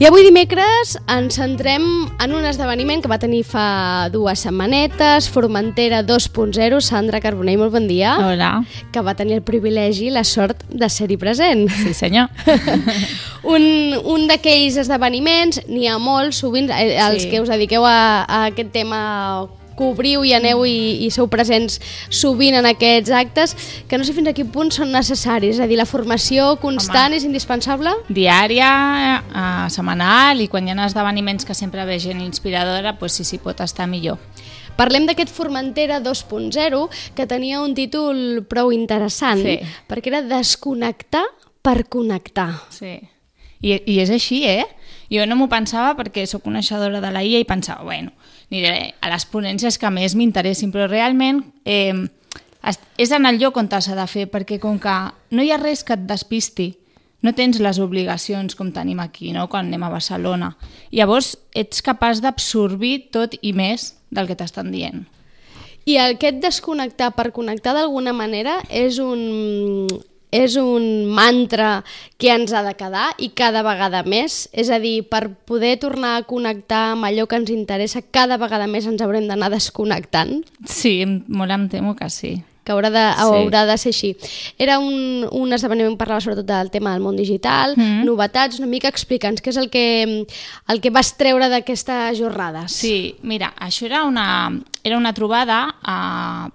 I avui dimecres ens centrem en un esdeveniment que va tenir fa dues setmanetes, Formentera 2.0, Sandra Carbonell, molt bon dia. Hola. Que va tenir el privilegi i la sort de ser-hi present. Sí, senyor. un un d'aquells esdeveniments, n'hi ha molts, sovint, eh, els Sí. que us dediqueu a, a aquest tema cobriu i aneu i, i sou presents sovint en aquests actes, que no sé fins a quin punt són necessaris, és a dir, la formació constant és indispensable? Diària, eh, setmanal, i quan hi ha esdeveniments que sempre ve gent inspiradora, doncs sí, sí, pot estar millor. Parlem d'aquest Formentera 2.0 que tenia un títol prou interessant Sí. perquè era desconnectar per connectar. Sí. I, I és així, eh? Jo no m'ho pensava perquè sóc coneixedora de la IA i pensava, bueno, aniré a les ponències que més m'interessin, però realment eh, és en el lloc on t'has de fer, perquè com que no hi ha res que et despisti, no tens les obligacions com tenim aquí, no?, quan anem a Barcelona. Llavors, ets capaç d'absorbir tot i més del que t'estan dient. I aquest desconnectar per connectar d'alguna manera és un, és un mantra que ens ha de quedar i cada vegada més. És a dir, per poder tornar a connectar amb allò que ens interessa, cada vegada més ens haurem d'anar desconnectant, Sí, molt em temo que sí. que haurà de, Sí. haurà de ser així. Era un, un esdeveniment que parlava sobretot del tema del món digital, Mhm. novetats, una mica explica'ns què és el que, el que vas treure d'aquestes jornades. Sí, mira, això era una, era una trobada, a,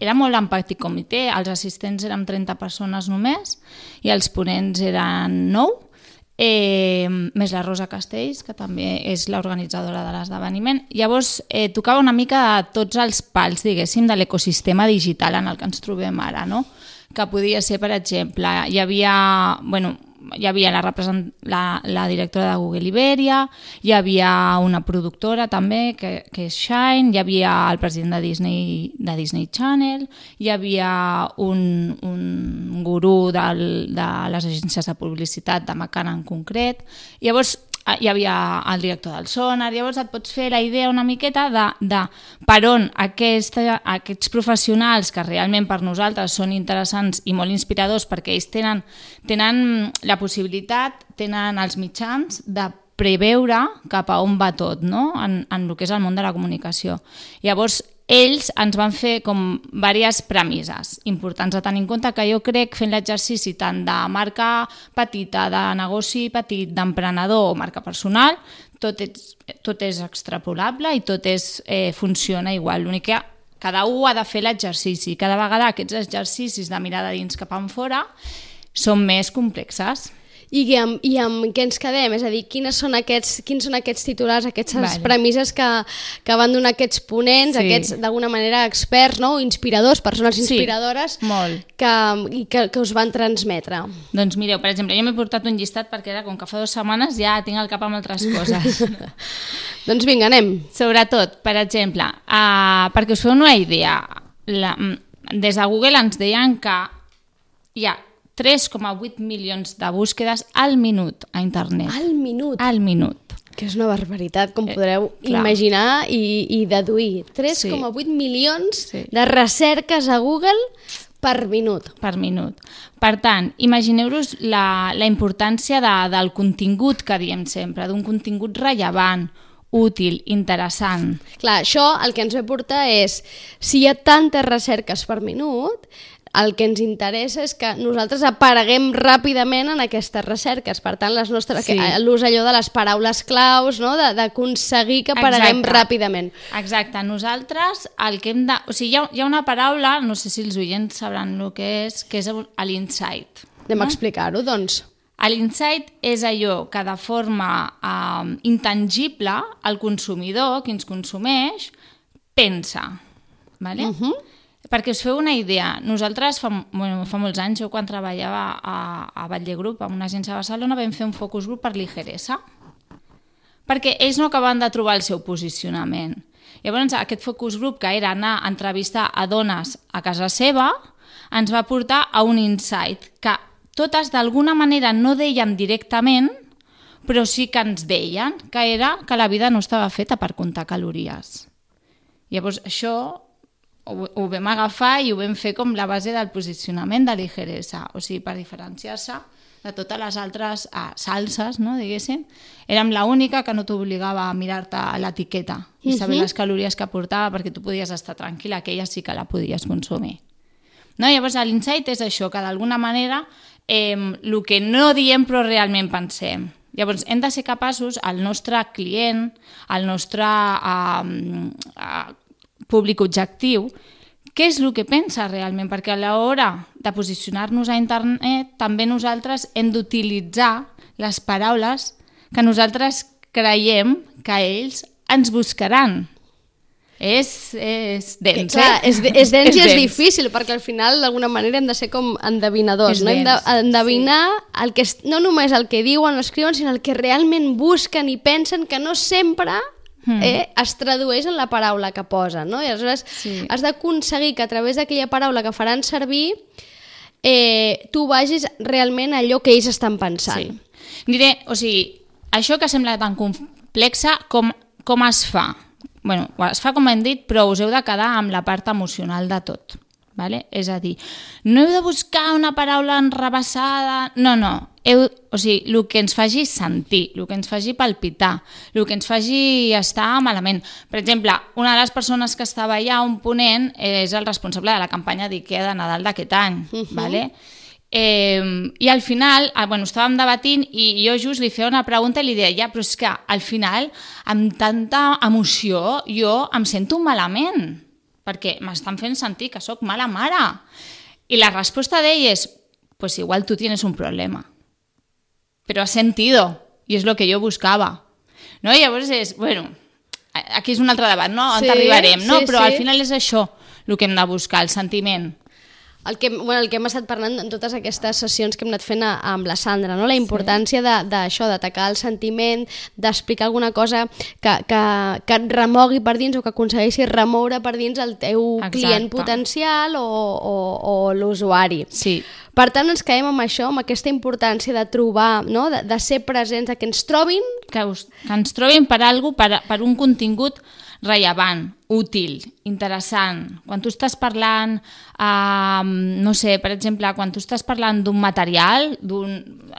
era molt en petit comitè, els assistents érem 30 persones només i els ponents eren 9, eh, més la Rosa Castells, que també és l'organitzadora de l'esdeveniment. Llavors, eh, tocava una mica de tots els pals, diguéssim, de l'ecosistema digital en el que ens trobem ara, no? que podia ser, per exemple, hi havia, bueno, hi havia la, la, la directora de Google Iberia, hi havia una productora també, que, que és Shine, hi havia el president de Disney, de Disney Channel, hi havia un, un gurú del, de les agències de publicitat de Macan en concret. Llavors, hi havia el director del Sonar, llavors et pots fer la idea una miqueta de, de per on aquesta, aquests professionals que realment per nosaltres són interessants i molt inspiradors perquè ells tenen, tenen la possibilitat, tenen els mitjans de preveure cap a on va tot no? en, en el que és el món de la comunicació. Llavors, ells ens van fer com diverses premisses importants a tenir en compte que jo crec fent l'exercici tant de marca petita, de negoci petit, d'emprenedor o marca personal, tot és, tot és extrapolable i tot és, eh, funciona igual. L'únic que cada un ha de fer l'exercici. Cada vegada aquests exercicis de mirar de dins cap en fora són més complexes. I amb, I amb què ens quedem? És a dir, quines són aquests, quins són aquests titulars, aquestes Vale. premisses que, que van donar aquests ponents, Sí. aquests d'alguna manera experts, no? inspiradors, persones Sí, inspiradores, molt. que, i que, que us van transmetre. Doncs mireu, per exemple, jo m'he portat un llistat perquè era com que fa dues setmanes ja tinc el cap amb altres coses. doncs vinga, anem. Sobretot, per exemple, uh, perquè us feu una idea, la, mm, des de Google ens deien que hi ha 3,8 milions de búsquedes al minut a internet. Al minut, Al minut. que és una barbaritat, com Eh, podreu clar. imaginar i, i deduir. 3,8 milions Sí. de recerques a Google per minut. per minut. Per tant, imagineu-vos la, la importància de, del contingut que diem sempre, d'un contingut rellevant, útil, interessant. Clar, això el que ens ve a portar és, si hi ha tantes recerques per minut, el que ens interessa és que nosaltres apareguem ràpidament en aquestes recerques. Per tant, les nostres, Sí. que- l'ús allò de les paraules claus, no? d'aconseguir que apareguem Exacte. ràpidament. Exacte, nosaltres el que hem de... O sigui, hi ha, hi ha una paraula, no sé si els oients sabran el que és, que és l'insight. Anem a explicar-ho, doncs. L'insight és allò que de forma eh, intangible el consumidor, qui ens consumeix, pensa. Vale? Uh -huh. Perquè us feu una idea, nosaltres fa, bueno, fa molts anys, jo quan treballava a, a Batlle Group, en una agència de Barcelona, vam fer un focus group per ligeresa, perquè ells no acaben de trobar el seu posicionament. Llavors, aquest focus group, que era anar a entrevistar a dones a casa seva, ens va portar a un insight, que totes d'alguna manera no dèiem directament, però sí que ens deien que era que la vida no estava feta per comptar calories. Llavors, això ho, ho vam agafar i ho vam fer com la base del posicionament de ligeresa, o sigui, per diferenciar-se de totes les altres uh, salses, no, diguéssim, érem l'única que no t'obligava a mirar-te l'etiqueta i saber Mhm. les calories que portava perquè tu podies estar tranquil·la, que ella sí que la podies consumir. No? Llavors, l'insight és això, que d'alguna manera eh, el que no diem però realment pensem. Llavors, hem de ser capaços, el nostre client, el nostre eh, eh, públic objectiu, què és el que pensa realment? Perquè a l'hora de posicionar-nos a internet també nosaltres hem d'utilitzar les paraules que nosaltres creiem que ells ens buscaran. És, és dens, Clar, eh? és, és dens i és dens. difícil, perquè al final d'alguna manera hem de ser com endevinadors, És no? Hem d'endevinar el que, no només el que diuen o escriuen, sinó el que realment busquen i pensen que no sempre Hmm. eh, es tradueix en la paraula que posen, no? I aleshores Sí. has d'aconseguir que a través d'aquella paraula que faran servir eh, tu vagis realment a allò que ells estan pensant. Sí. Diré, o sigui, això que sembla tan complexa, com, com es fa? bueno, es fa com hem dit, però us heu de quedar amb la part emocional de tot. Vale? És a dir, no heu de buscar una paraula enrebaçada... No, no. Heu, o sigui, el que ens faci sentir, el que ens faci palpitar, el que ens faci estar malament. Per exemple, una de les persones que estava allà, un ponent, és el responsable de la campanya d'IKEA de Nadal d'aquest any. Uh -huh. vale? Eh, I al final, ah, bueno, estàvem debatint i jo just li feia una pregunta i li deia, ja, però és que al final, amb tanta emoció, jo em sento malament, perquè m'estan fent sentir que sóc mala mare. I la resposta d'ell és, pues igual tu tienes un problema. Però has sentido, i és el que jo buscava. No? I llavors és, bueno, aquí és un altre debat, no? On Sí, arribarem, no? sí, Però sí. al final és això el que hem de buscar, el sentiment. El que, bueno, el que hem estat parlant en totes aquestes sessions que hem anat fent a, amb la Sandra, no? la importància sí. d'això, d'atacar el sentiment, d'explicar alguna cosa que, que, que et remogui per dins o que aconsegueixi remoure per dins el teu Exacte. client potencial o, o, o l'usuari. Sí. Per tant, ens quedem amb això, amb aquesta importància de trobar, no? de, de ser presents, de que ens trobin que, us, que ens trobin per algo, per, per un contingut rellevant, útil, interessant. Quan tu estàs parlant, eh, no sé, per exemple, quan tu estàs parlant d'un material,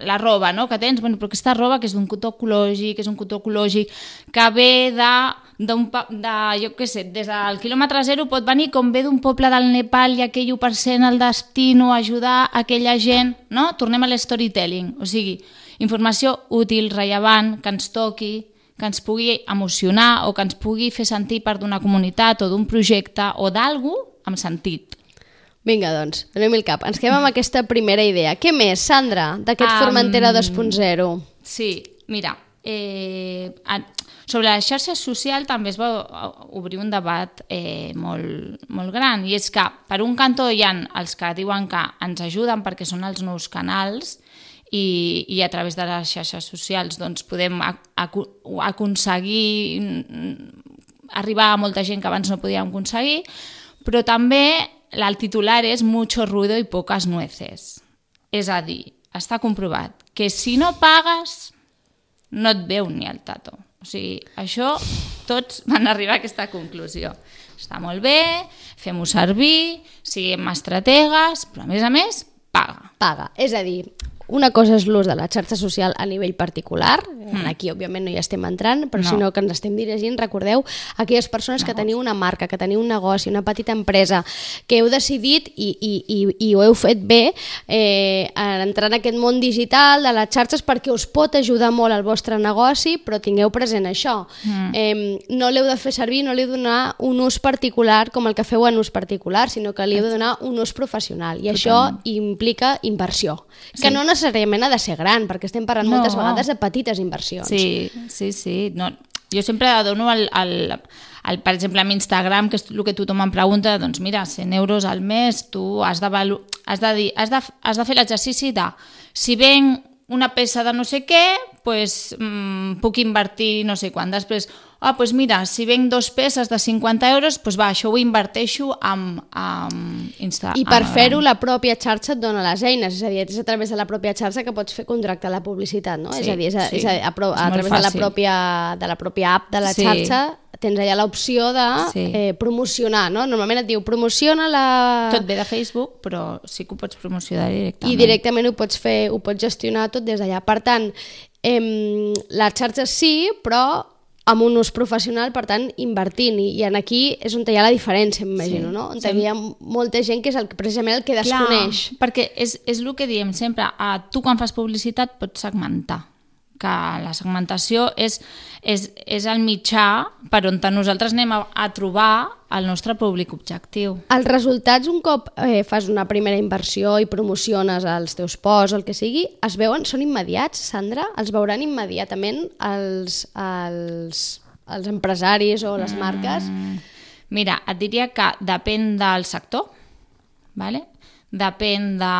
la roba no, que tens, bueno, però aquesta roba que és d'un cotó ecològic, és un cotó ecològic, que ve de, d'un, de, jo què sé, des del quilòmetre zero pot venir com ve d'un poble del Nepal i aquell 1% el destino a ajudar aquella gent, no? Tornem a l'storytelling, o sigui, informació útil, rellevant, que ens toqui, que ens pugui emocionar o que ens pugui fer sentir part d'una comunitat o d'un projecte o d'algú amb sentit. Vinga, doncs, donem el cap. Ens quedem amb aquesta primera idea. Què més, Sandra, d'aquest Am, Formentera 2.0? Sí, mira, eh, sobre les xarxes socials també es va obrir un debat eh, molt, molt gran i és que per un cantó hi ha els que diuen que ens ajuden perquè són els nous canals i, i a través de les xarxes socials doncs, podem ac aconseguir mm, arribar a molta gent que abans no podíem aconseguir, però també el titular és mucho ruido i pocas nueces. És a dir, està comprovat que si no pagues no et veu ni el tato. O sigui, això tots van arribar a aquesta conclusió. Està molt bé, fem-ho servir, siguem estrategues, però a més a més, paga. Paga. És a dir, una cosa és l'ús de la xarxa social a nivell particular, mm. aquí òbviament no hi estem entrant, però No. no. sinó que ens estem dirigint, recordeu, a aquelles persones que teniu una marca, que teniu un negoci, una petita empresa, que heu decidit i, i, i, i ho heu fet bé eh, en entrar en aquest món digital de les xarxes perquè us pot ajudar molt al vostre negoci, però tingueu present això. Mm. Eh, no l'heu de fer servir, no li heu de donar un ús particular com el que feu en ús particular, sinó que li heu de donar un ús professional. I això implica inversió, que Sí. no necessàriament ha de ser gran, perquè estem parlant No. moltes vegades de petites inversions. Sí, sí, sí. No, jo sempre dono el, el, el, per exemple, amb Instagram, que és el que tothom em pregunta, doncs mira, 100 euros al mes, tu has de, has de, dir, has de, has de fer l'exercici de si ven una peça de no sé què, pues, mm, puc invertir no sé quan. Després, ah, pues mira, si venc dos peces de 50 euros, pues va, això ho inverteixo amb, amb Insta. I per amb- fer-ho la pròpia xarxa et dona les eines, és a dir, és a través de la pròpia xarxa que pots fer contractar la publicitat, no? Sí, és a dir, és a, sí. és a, a, a molt través de la, pròpia, de la pròpia app de la Sí. xarxa tens allà l'opció de Sí. eh, promocionar, no? Normalment et diu promociona la... Tot ve de Facebook, però sí que ho pots promocionar directament. i directament ho pots fer, ho pots gestionar tot des d'allà. Per tant, eh, les xarxes sí, però amb un ús professional, per tant, invertint. I, i en aquí és on hi ha la diferència, m'imagino, Sí. no? On Sí. hi ha molta gent que és el, precisament el que desconeix. Clar, perquè és, és el que diem sempre, a, tu quan fas publicitat pots segmentar, que la segmentació és, és, és el mitjà per on nosaltres anem a, a trobar el nostre públic objectiu. Els resultats, un cop eh, fas una primera inversió i promociones els teus posts o el que sigui, es veuen, són immediats, Sandra? Els veuran immediatament els, els, els empresaris o les marques? Mm, Mira, et diria que depèn del sector, vale? depèn de...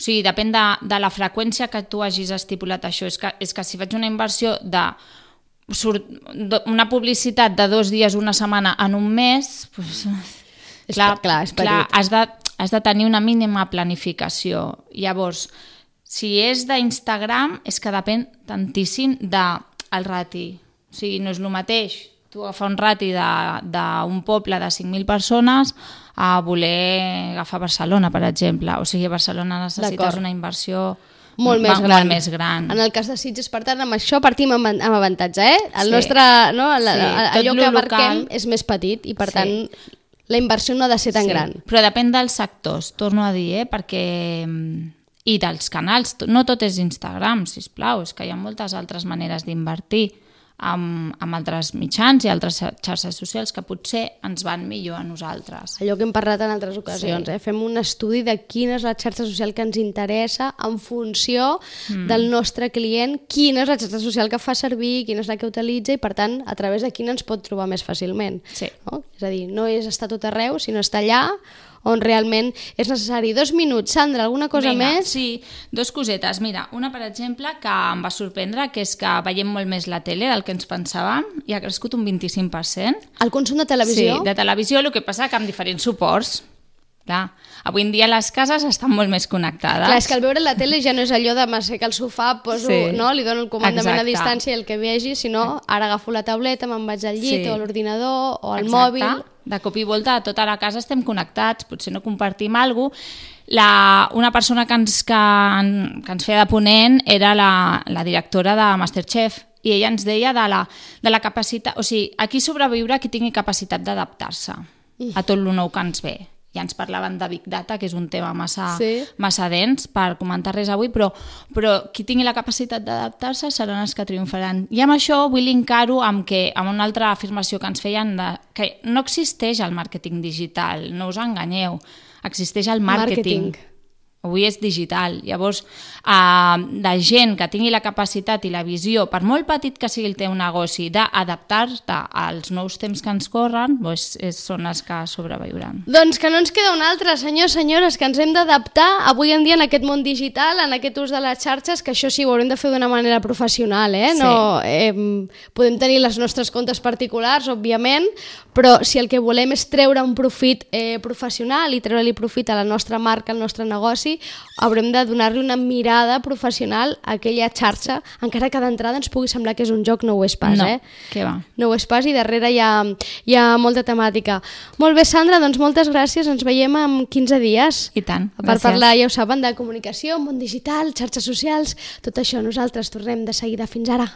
O sigui, depèn de, de la freqüència que tu hagis estipulat això. És que, és que si faig una inversió de surt, una publicitat de dos dies, una setmana en un mes, pues, És pe- clar, és clar has, de, has de tenir una mínima planificació. Llavors, si és d'Instagram, és que depèn tantíssim del de rati. O sigui, no és el mateix tu agafar un rati de- d'un poble de 5.000 persones a voler agafar Barcelona, per exemple. O sigui, a Barcelona necessites una inversió molt més gran. Molt més gran. En el cas de Sitges, per tant, amb això partim amb, amb avantatge, eh? El Sí. nostre, no, la, Sí, tot allò que abarquem local. és més petit i, per Sí. tant, la inversió no ha de ser tan Sí, gran. Però depèn dels sectors, torno a dir, eh? perquè... mm, I dels canals, no tot és Instagram, si plau, és que hi ha moltes altres maneres d'invertir amb, amb altres mitjans i altres xarxes socials que potser ens van millor a nosaltres. Allò que hem parlat en altres ocasions, Sí. eh? fem un estudi de quina és la xarxa social que ens interessa en funció mm. del nostre client, quina és la xarxa social que fa servir, quina és la que utilitza i, per tant, a través de quina ens pot trobar més fàcilment. Sí. No? És a dir, no és estar tot arreu, sinó estar allà on realment és necessari. Dos minuts, Sandra, alguna cosa Vinga, més? Sí, dos cosetes. Mira, una, per exemple, que em va sorprendre, que és que veiem molt més la tele del que ens pensàvem, i ha crescut un 25%. El consum de televisió? Sí, de televisió, el que passa que amb diferents suports. Clar, avui en dia les cases estan molt més connectades. Clar, és que al veure la tele ja no és allò de m'assec al sofà, poso, Sí. no, li dono el comandament Exacte. a distància i el que vegi, sinó ara agafo la tauleta, me'n vaig al llit Sí. o a l'ordinador o al Exacte. mòbil. De cop i volta, a tota la casa estem connectats, potser no compartim alguna cosa. La, una persona que ens, que, que ens feia de ponent era la, la directora de Masterchef i ella ens deia de la, de la capacitat... O sigui, aquí sobreviure qui tingui capacitat d'adaptar-se a tot el nou que ens ve. Ja ens parlaven de Big Data, que és un tema massa, Sí. massa dens per comentar res avui, però, però qui tingui la capacitat d'adaptar-se seran els que triomfaran. I amb això vull linkar-ho amb, que, amb una altra afirmació que ens feien, de, que no existeix el màrqueting digital, no us enganyeu, existeix el màrqueting. Màrqueting. Avui és digital. Llavors, eh, de gent que tingui la capacitat i la visió, per molt petit que sigui el teu negoci, d'adaptar-te als nous temps que ens corren, doncs és, són els que sobreviuran. Doncs que no ens queda un altre, senyors, senyores, que ens hem d'adaptar avui en dia en aquest món digital, en aquest ús de les xarxes, que això sí, ho haurem de fer d'una manera professional, eh? Sí. No, eh, podem tenir les nostres comptes particulars, òbviament, però si el que volem és treure un profit eh, professional i treure-li profit a la nostra marca, al nostre negoci, haurem de donar-li una mirada professional a aquella xarxa, encara que d'entrada ens pugui semblar que és un joc, no ho és pas, no, eh? què va. no ho és pas i darrere hi ha, hi ha molta temàtica. Molt bé, Sandra, doncs moltes gràcies. Ens veiem en 15 dies. I tant, Per gràcies. parlar, ja ho saben, de comunicació, món digital, xarxes socials, tot això. Nosaltres tornem de seguida. Fins ara.